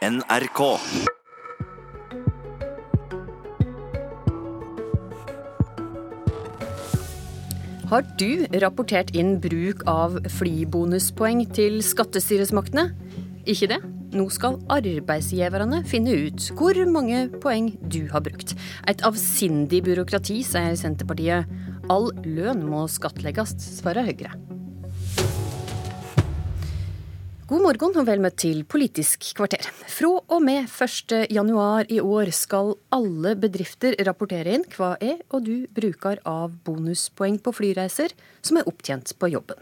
NRK. Har du rapportert inn bruk av flybonuspoeng til skattestyresmaktene? Ikke det? Nå skal arbeidsgiverne finne ut hvor mange poeng du har brukt. Et avsindig byråkrati, sier Senterpartiet. All lønn må skattlegges, svarer Høyre. God morgen og vel møtt til Politisk kvarter. Fra og med 1. januar i år skal alle bedrifter rapportere inn hva er og du bruker av bonuspoeng på flyreiser som er opptjent på jobben.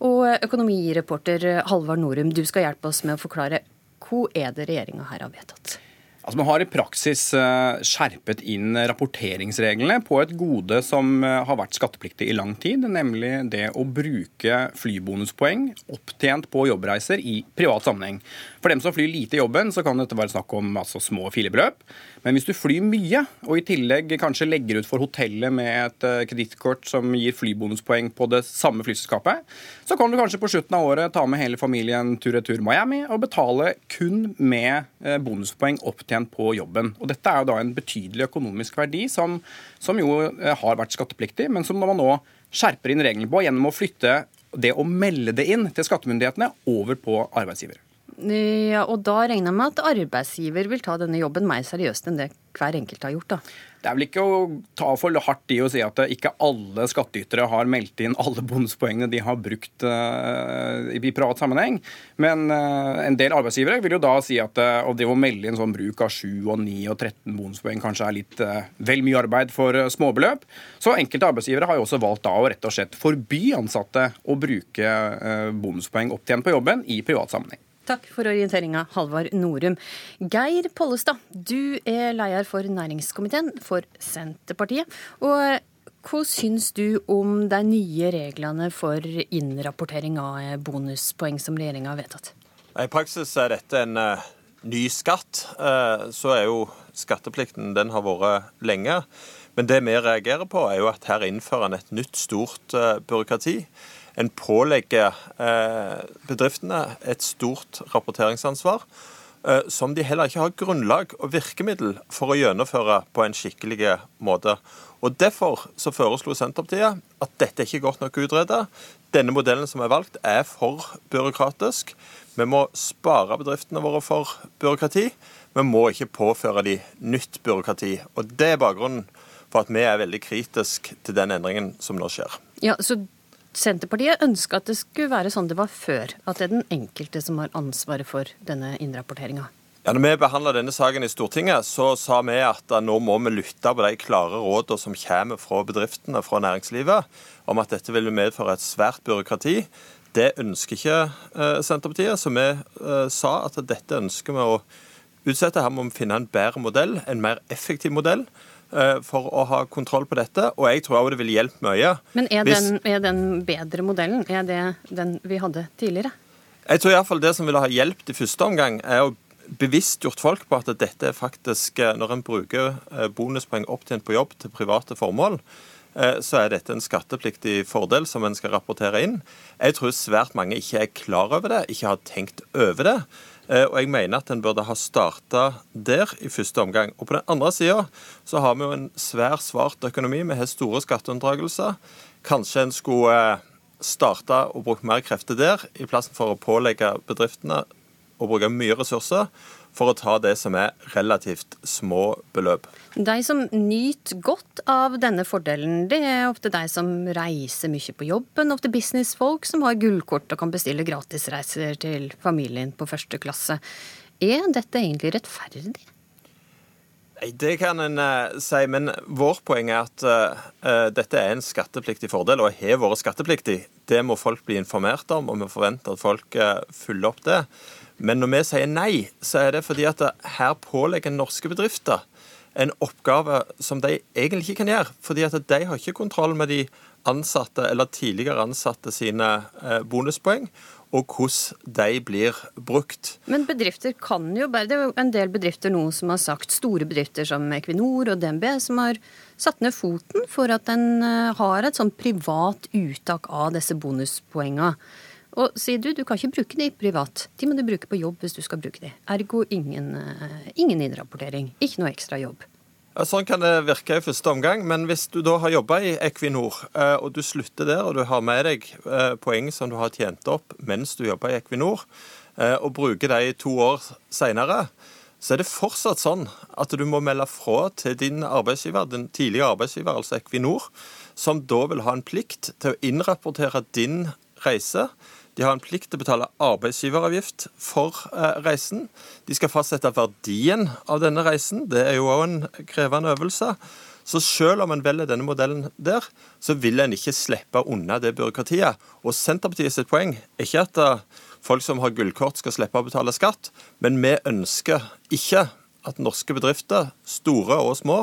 Og økonomireporter Halvard Norum, du skal hjelpe oss med å forklare hva er det regjeringa her har vedtatt? Altså, Man har i praksis eh, skjerpet inn rapporteringsreglene på et gode som eh, har vært skattepliktig i lang tid, nemlig det å bruke flybonuspoeng opptjent på jobbreiser i privat sammenheng. For dem som flyr lite i jobben, så kan dette være snakk om altså, små filebeløp. Men hvis du flyr mye, og i tillegg kanskje legger ut for hotellet med et uh, kredittkort som gir flybonuspoeng på det samme flyselskapet, så kan du kanskje på slutten av året ta med hele familien tur-retur Miami og betale kun med bonuspoeng opptjent på jobben. Og Dette er jo da en betydelig økonomisk verdi som, som jo uh, har vært skattepliktig, men som man nå skjerper inn reglene på gjennom å flytte det å melde det inn til skattemyndighetene over på arbeidsgiver. Ja, og da regner jeg med at arbeidsgiver vil ta denne jobben mer seriøst enn det hver enkelt har gjort, da. Det er vel ikke å ta for hardt i å si at ikke alle skattytere har meldt inn alle bonuspoengene de har brukt uh, i privat sammenheng. Men uh, en del arbeidsgivere vil jo da si at uh, å melde inn sånn bruk av 7 og 9 og 13 bonuspoeng kanskje er litt vel mye arbeid for småbeløp. Så enkelte arbeidsgivere har jo også valgt da å rett og slett forby ansatte å bruke bonuspoeng opptjent på jobben i privat sammenheng. Takk for orienteringa, Halvard Norum. Geir Pollestad, du er leder for næringskomiteen for Senterpartiet. Og hva syns du om de nye reglene for innrapportering av bonuspoeng som regjeringa har vedtatt? I praksis er dette en uh, ny skatt. Uh, så er jo skatteplikten den har vært lenge. Men det vi reagerer på, er jo at her innfører en et nytt, stort uh, byråkrati. En pålegger eh, bedriftene et stort rapporteringsansvar eh, som de heller ikke har grunnlag og virkemiddel for å gjennomføre på en skikkelig måte. Og Derfor så foreslo Senterpartiet at dette ikke er godt nok utredet. Denne modellen som er valgt, er for byråkratisk. Vi må spare bedriftene våre for byråkrati. Vi må ikke påføre de nytt byråkrati. Og Det er bakgrunnen for at vi er veldig kritisk til den endringen som nå skjer. Ja, så Senterpartiet ønska at det skulle være sånn det var før, at det er den enkelte som har ansvaret for denne innrapporteringa. Ja, når vi behandla denne saken i Stortinget, så sa vi at nå må vi lytte på de klare rådene som kommer fra bedriftene, fra næringslivet, om at dette vil medføre et svært byråkrati. Det ønsker ikke eh, Senterpartiet, så vi eh, sa at dette ønsker vi å utsette. Her må vi finne en bedre modell, en mer effektiv modell. Eh, for å ha kontroll på dette, og jeg tror også det vil hjelpe mye. Men er, Hvis... den, er den bedre modellen? Er det den vi hadde tidligere? Jeg tror iallfall det som ville ha hjulpet i første omgang, er å bevisstgjort folk på at dette er faktisk, eh, når en bruker eh, bonuspoeng opptjent på jobb til private formål, så er dette en skattepliktig fordel som en skal rapportere inn. Jeg tror svært mange ikke er klar over det, ikke har tenkt over det. Eh, og jeg mener at en burde ha starta der i første omgang. Og på den andre sida så har vi jo en svær svart økonomi. Vi har store skatteunndragelser. Kanskje en skulle eh, starta og brukt mer krefter der, i plassen for å pålegge bedriftene å bruke mye ressurser for å ta det som er relativt små beløp. De som nyter godt av denne fordelen, det er ofte de som reiser mye på jobben, ofte businessfolk som har gullkort og kan bestille gratisreiser til familien på første klasse. Er dette egentlig rettferdig? Nei, Det kan en uh, si, men vårt poeng er at uh, dette er en skattepliktig fordel, og har vært skattepliktig. Det må folk bli informert om, og vi forventer at folk uh, følger opp det. Men når vi sier nei, så er det fordi at her pålegger norske bedrifter en oppgave som de egentlig ikke kan gjøre. Fordi at de har ikke kontroll med de ansatte eller tidligere ansatte sine eh, bonuspoeng, og hvordan de blir brukt. Men bedrifter kan jo bare Det er jo en del bedrifter nå som har sagt, store bedrifter som Equinor og DNB, som har satt ned foten for at en eh, har et sånn privat uttak av disse bonuspoengene. Og sier du, du kan ikke bruke de privat. De må du bruke på jobb hvis du skal bruke de. Ergo ingen, eh, ingen innrapportering. Ikke noe ekstra jobb. Ja, sånn kan det virke i første omgang, men hvis du da har jobba i Equinor, eh, og du slutter der, og du har med deg eh, poeng som du har tjent opp mens du jobber i Equinor, og bruker de to år seinere, så er det fortsatt sånn at du må melde fra til din arbeidsgiver, den tidligere arbeidsgiver, altså Equinor, som da vil ha en plikt til å innrapportere din reise. De har en plikt til å betale arbeidsgiveravgift for eh, reisen. De skal fastsette verdien av denne reisen. Det er jo òg en krevende øvelse. Så selv om en velger denne modellen der, så vil en ikke slippe unna det byråkratiet. Og Senterpartiet sitt poeng er ikke at eh, folk som har gullkort skal slippe å betale skatt, men vi ønsker ikke at norske bedrifter, store og små,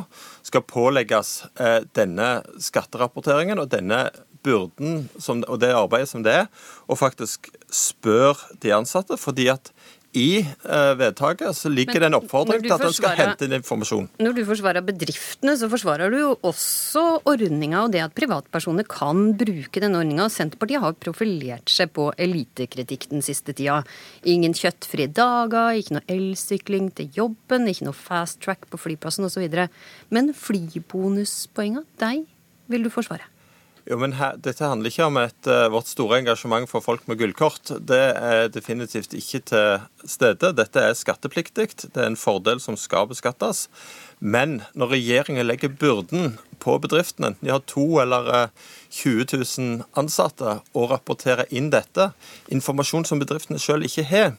skal pålegges eh, denne skatterapporteringen og denne byrden som, og det arbeidet som det er, og faktisk spør de ansatte. fordi at i uh, vedtaket så ligger det en oppfordring til at en skal hente inn informasjon. Når du forsvarer bedriftene, så forsvarer du jo også ordninga og det at privatpersoner kan bruke den ordninga. Senterpartiet har profilert seg på elitekritikk den siste tida. Ingen kjøttfrie dager, ikke noe elsykling til jobben, ikke noe fast track på flyplassen osv. Men flybonuspoenga, deg vil du forsvare? Jo, men her, Dette handler ikke om et, uh, vårt store engasjement for folk med gullkort. Det er definitivt ikke til stede. Dette er skattepliktig. Det er en fordel som skal beskattes. Men når regjeringen legger byrden på bedriftene, de har to eller 20 eh, 000 ansatte, og rapporterer inn dette, informasjon som bedriftene selv ikke har,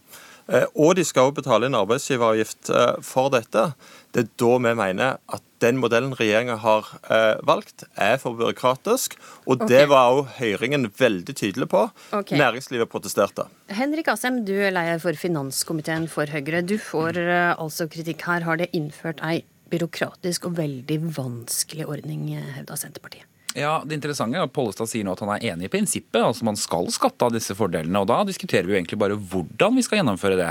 og de skal også betale inn arbeidsgiveravgift uh, for dette, det er da vi mener at den modellen regjeringa har eh, valgt, er for byråkratisk. Og okay. det var òg høringen veldig tydelig på. Okay. Næringslivet protesterte. Henrik Asheim, du er leder for finanskomiteen for Høyre. Du får eh, altså kritikk her. Har det innført ei byråkratisk og veldig vanskelig ordning, eh, hevda Senterpartiet? Ja, Det interessante er at Pollestad sier nå at han er enig i prinsippet. altså Man skal skatte av disse fordelene. og Da diskuterer vi jo egentlig bare hvordan vi skal gjennomføre det.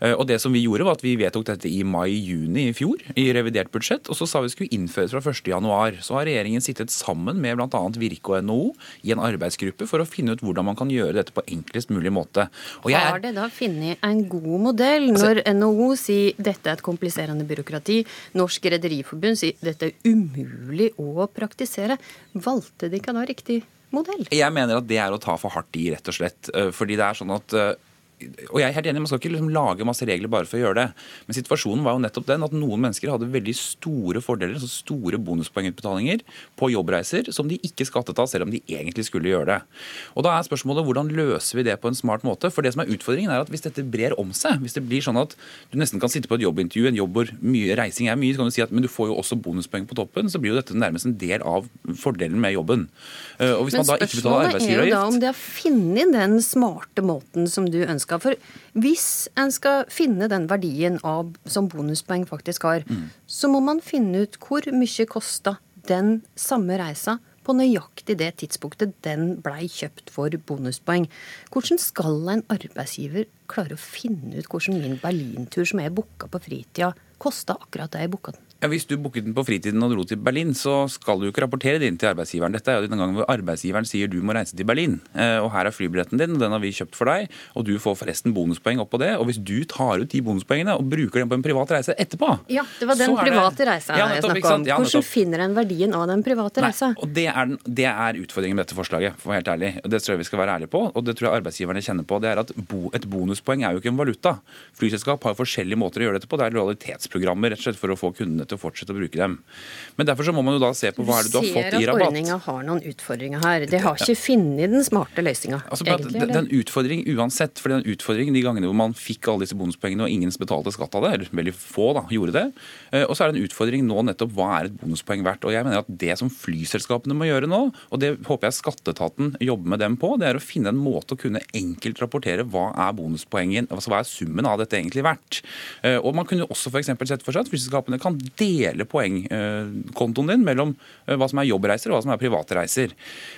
Eh, og det som Vi gjorde var at vi vedtok dette i mai-juni i fjor i revidert budsjett. og Så sa vi skulle innføre fra 1.1. Så har regjeringen sittet sammen med bl.a. Virke og NHO i en arbeidsgruppe for å finne ut hvordan man kan gjøre dette på enklest mulig måte. Og jeg... Har det da funnet en god modell når NHO sier dette er et kompliserende byråkrati, Norsk Rederiforbund sier dette er umulig å praktisere? Valgte de ikke da riktig modell? Jeg mener at det er å ta for hardt i, rett og slett. Eh, fordi det er sånn at eh, og jeg er helt enig, Man skal ikke liksom lage masse regler bare for å gjøre det. Men situasjonen var jo nettopp den at noen mennesker hadde veldig store fordeler, så store bonuspoengutbetalinger på jobbreiser som de ikke skattet av, selv om de egentlig skulle gjøre det. Og Da er spørsmålet hvordan løser vi det på en smart måte? For det som er utfordringen er at Hvis dette brer om seg, hvis det blir sånn at du nesten kan sitte på et jobbintervju, en jobb hvor mye reising er mye, så kan du si at men du får jo også bonuspoeng på toppen, så blir jo dette nærmest en del av fordelen med jobben. Eh, og hvis men man da ikke betaler arbeidsgiveravgift er jo da om de har funnet den smarte måten som du ønsker skal. For hvis en skal finne den verdien av, som bonuspoeng faktisk har, mm. så må man finne ut hvor mye kosta den samme reisa på nøyaktig det tidspunktet den blei kjøpt for bonuspoeng. Hvordan skal en arbeidsgiver klare å finne ut hvordan min Berlintur som er booka på fritida, kosta akkurat det jeg booka den? Ja, Hvis du booket den på fritiden og dro til Berlin, så skal du jo ikke rapportere det inn til arbeidsgiveren. Dette er jo den gangen hvor arbeidsgiveren sier du må reise til Berlin, eh, og her er flybilletten din, og den har vi kjøpt for deg, og du får forresten bonuspoeng oppå det. Og hvis du tar ut de bonuspoengene og bruker dem på en privat reise etterpå Ja, det var den private reisa ja, jeg snakka om. Hvordan finner en verdien av den private reisa? og det er, det er, utfordringen med dette forslaget, for å være helt ærlig. Det tror jeg vi skal være ærlige på, og det tror jeg arbeidsgiverne kjenner på. Det er at bo, et bonuspoeng er jo ikke en valuta. Flyselskap har forskjellige måter å gjøre dette på. Det er lojalitetsprogrammer rett og slett for å få kundene til å fortsette å bruke dem. Men derfor så må man jo da se på hva er det du har fått i rabatt. Du ser at ordninga har noen utfordringer her. Det har ikke funnet den smarte løsninga, altså, egentlig. Det er en utfordring uansett. For det er en utfordring de gangene hvor man fikk alle disse bonuspoengene og ingen betalte skatt av det, eller veldig få da, gjorde det. Eh, og så er det en utfordring nå nettopp hva er et bonuspoeng verdt. Og jeg mener at det som flyselskapene må gjøre nå, og det håper jeg skatteetaten jobber med dem på, det er å finne en måte å kunne enkelt rapportere hva er bonuspoengen, altså hva er summen av dette egentlig verdt. Eh, og man kunne også for sett for seg at flyselskapene kan dele poengkontoen din mellom hva som er jobbreiser og hva som er private reiser.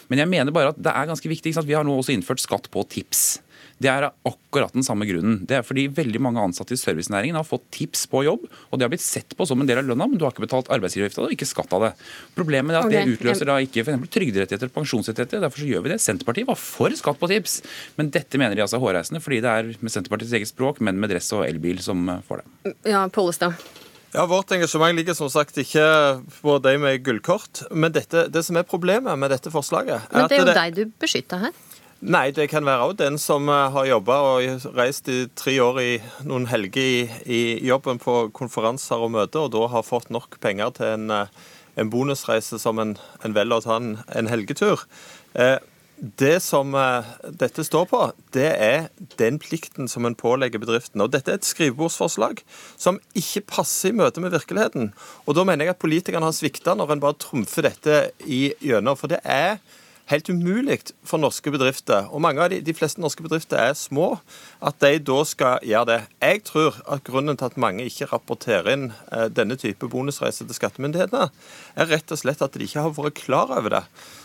Men jeg mener bare at det er ganske viktig. Vi har nå også innført skatt på tips. Det er akkurat den samme grunnen. Det er fordi veldig mange ansatte i servicenæringen har fått tips på jobb, og det har blitt sett på som en del av lønna, men du har ikke betalt arbeidsgiveravgifta og ikke skatt av det. Problemet er at det utløser da ikke f.eks. trygderettigheter og pensjonsrettigheter. Derfor så gjør vi det. Senterpartiet var for skatt på tips, men dette mener de altså er hårreisende fordi det er med Senterpartiets eget språk, men med dress og elbil som får det. Ja, Pollestad. Ja, Vårt engasjement ligger som sagt ikke på de med gullkort. Men dette, det som er problemet med dette forslaget Men det er jo det... deg du beskytter her. Nei, det kan være òg den som eh, har jobba og reist i tre år i noen helger i, i, jobben på konferanser og møter, og da har fått nok penger til en, eh, en bonusreise som en, en velger å ta en, en helgetur. Eh, det som dette står på, det er den plikten som en pålegger bedriften. Og Dette er et skrivebordsforslag som ikke passer i møte med virkeligheten. Og Da mener jeg at politikerne har svikta når en bare trumfer dette i gjennom. For det er helt umulig for norske bedrifter, og mange av de, de, fleste norske bedrifter er små, at de da skal gjøre det. Jeg tror at grunnen til at mange ikke rapporterer inn eh, denne type bonusreiser til skattemyndighetene, er rett og slett at de ikke har vært klar over det.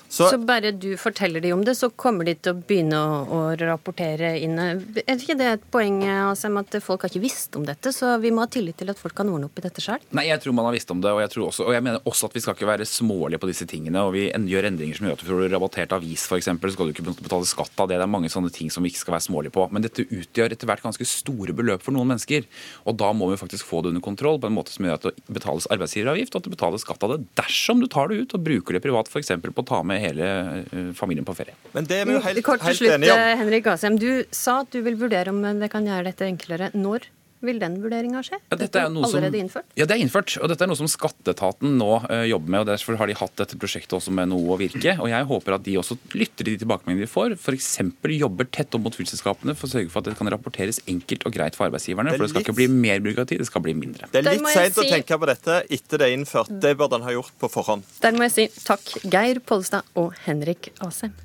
Så, så, bare du forteller de om det, så kommer de til å begynne å, å rapportere inn Er ikke det et poeng altså, at folk har ikke visst om dette, så vi må ha tillit til at folk kan ordne opp i dette sjøl? Nei, jeg tror man har visst om det, og jeg, også, og jeg, mener også at vi skal ikke være smålige på disse tingene. og Vi gjør endringer som gjør at du får rabattert avis f.eks., så skal du ikke betale skatt av det. Det er mange sånne ting som vi ikke skal være smålige på. Men dette utgjør etter hvert ganske store beløp for noen mennesker. Og da må vi faktisk få det under kontroll på en måte som gjør at det betales arbeidsgiveravgift, og at det betales skatt av det dersom du tar det ut og bruker det privat f.eks. på å ta med hele eh, familien på ferie. Men det er vi jo helt, Kort til slutt, enige om. Eh, Henrik Asheim, du sa at du vil vurdere om det kan gjøre dette enklere. Når vil den vurderinga skje? Ja, dette er noe allerede innført? Ja, det er innført. Og dette er noe som Skatteetaten nå uh, jobber med. og Derfor har de hatt dette prosjektet også med noe å virke. Og jeg håper at de også lytter til de tilbakemeldingene de får. F.eks. jobber tett opp mot flyselskapene for å sørge for at det kan rapporteres enkelt og greit for arbeidsgiverne. Det for det skal litt... ikke bli mer byråkrati, det skal bli mindre. Det er litt seint si... å tenke på dette etter det er innført. Det burde en ha gjort på forhånd. Der må jeg si takk, Geir Pollestad og Henrik Asheim.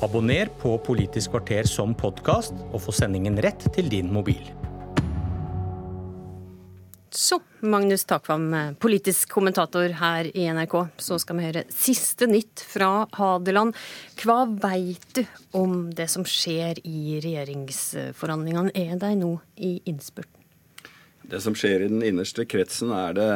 Abonner på Politisk kvarter som podkast, og få sendingen rett til din mobil. Så, Magnus Takvam, politisk kommentator her i NRK. Så skal vi høre siste nytt fra Hadeland. Hva veit du om det som skjer i regjeringsforhandlingene? Er de nå i innspurten? Det som skjer i den innerste kretsen, er det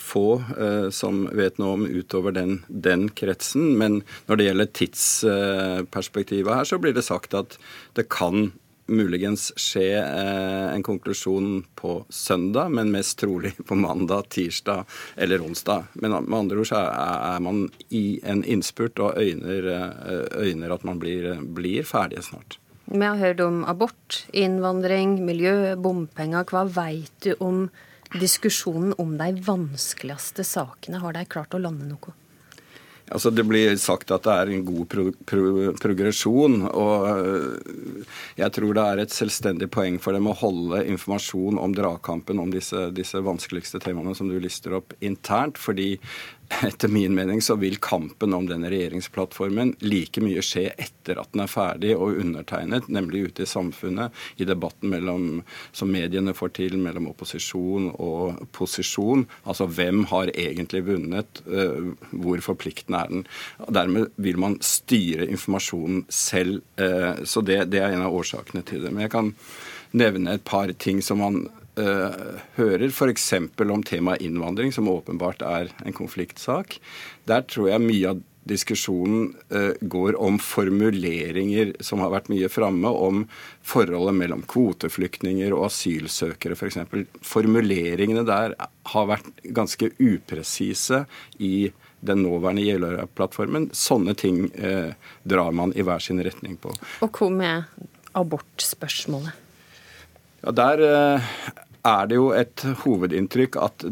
få eh, som vet noe om utover den, den, kretsen. Men når det gjelder tidsperspektivet her, så blir det sagt at det kan muligens skje eh, en konklusjon på søndag, men mest trolig på mandag, tirsdag eller onsdag. Men med andre ord så er, man i en innspurt og øyner, eh, øyner at man blir, blir ferdige snart. Vi har hørt om abort, innvandring, miljø, bompenger. Hva veit du om diskusjonen om de vanskeligste sakene? Har de klart å lande noe? Altså Det blir sagt at det er en god pro pro progresjon. og øh, Jeg tror det er et selvstendig poeng for dem å holde informasjon om dragkampen om disse, disse vanskeligste temaene som du lister opp internt. fordi etter min mening så vil kampen om denne regjeringsplattformen like mye skje etter at den er ferdig og undertegnet, nemlig ute i samfunnet, i debatten mellom, som mediene får til mellom opposisjon og posisjon. Altså hvem har egentlig vunnet, uh, hvor forpliktende er den. Dermed vil man styre informasjonen selv. Uh, så det, det er en av årsakene til det. Men jeg kan nevne et par ting som man uh, hører f.eks. om temaet innvandring, som åpenbart er en konfliktsak. Der tror jeg mye av diskusjonen uh, går om formuleringer som har vært mye framme, om forholdet mellom kvoteflyktninger og asylsøkere f.eks. For Formuleringene der har vært ganske upresise i den nåværende Jeløya-plattformen. Sånne ting uh, drar man i hver sin retning på. Og hvor med abortspørsmålet? Ja, Der er det jo et hovedinntrykk at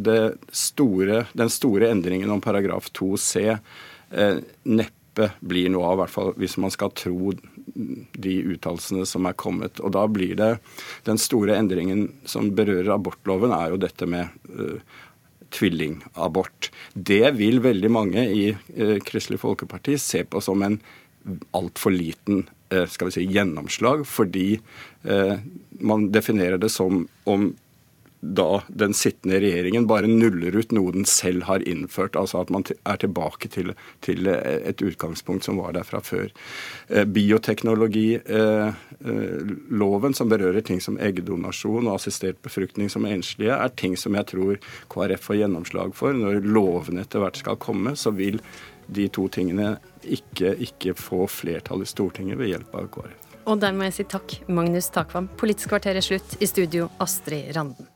store, den store endringen om paragraf 2c eh, neppe blir noe av, i hvert fall hvis man skal tro de uttalelsene som er kommet. Og da blir det Den store endringen som berører abortloven, er jo dette med eh, tvillingabort. Det vil veldig mange i eh, Kristelig Folkeparti se på som en altfor liten uh, skal vi si, gjennomslag, fordi uh, man definerer det som om da den sittende regjeringen bare nuller ut noe den selv har innført. Altså at man er tilbake til, til et utgangspunkt som var der fra før. Eh, bioteknologiloven, eh, som berører ting som eggdonasjon og assistert befruktning som enslige, er ting som jeg tror KrF får gjennomslag for. Når lovene etter hvert skal komme, så vil de to tingene ikke, ikke få flertall i Stortinget ved hjelp av KrF. Og der må jeg si takk, Magnus Takvam. Politisk kvarter er slutt. I studio, Astrid Randen.